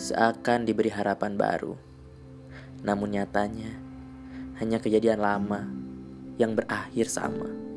seakan diberi harapan baru. Namun nyatanya hanya kejadian lama yang berakhir sama.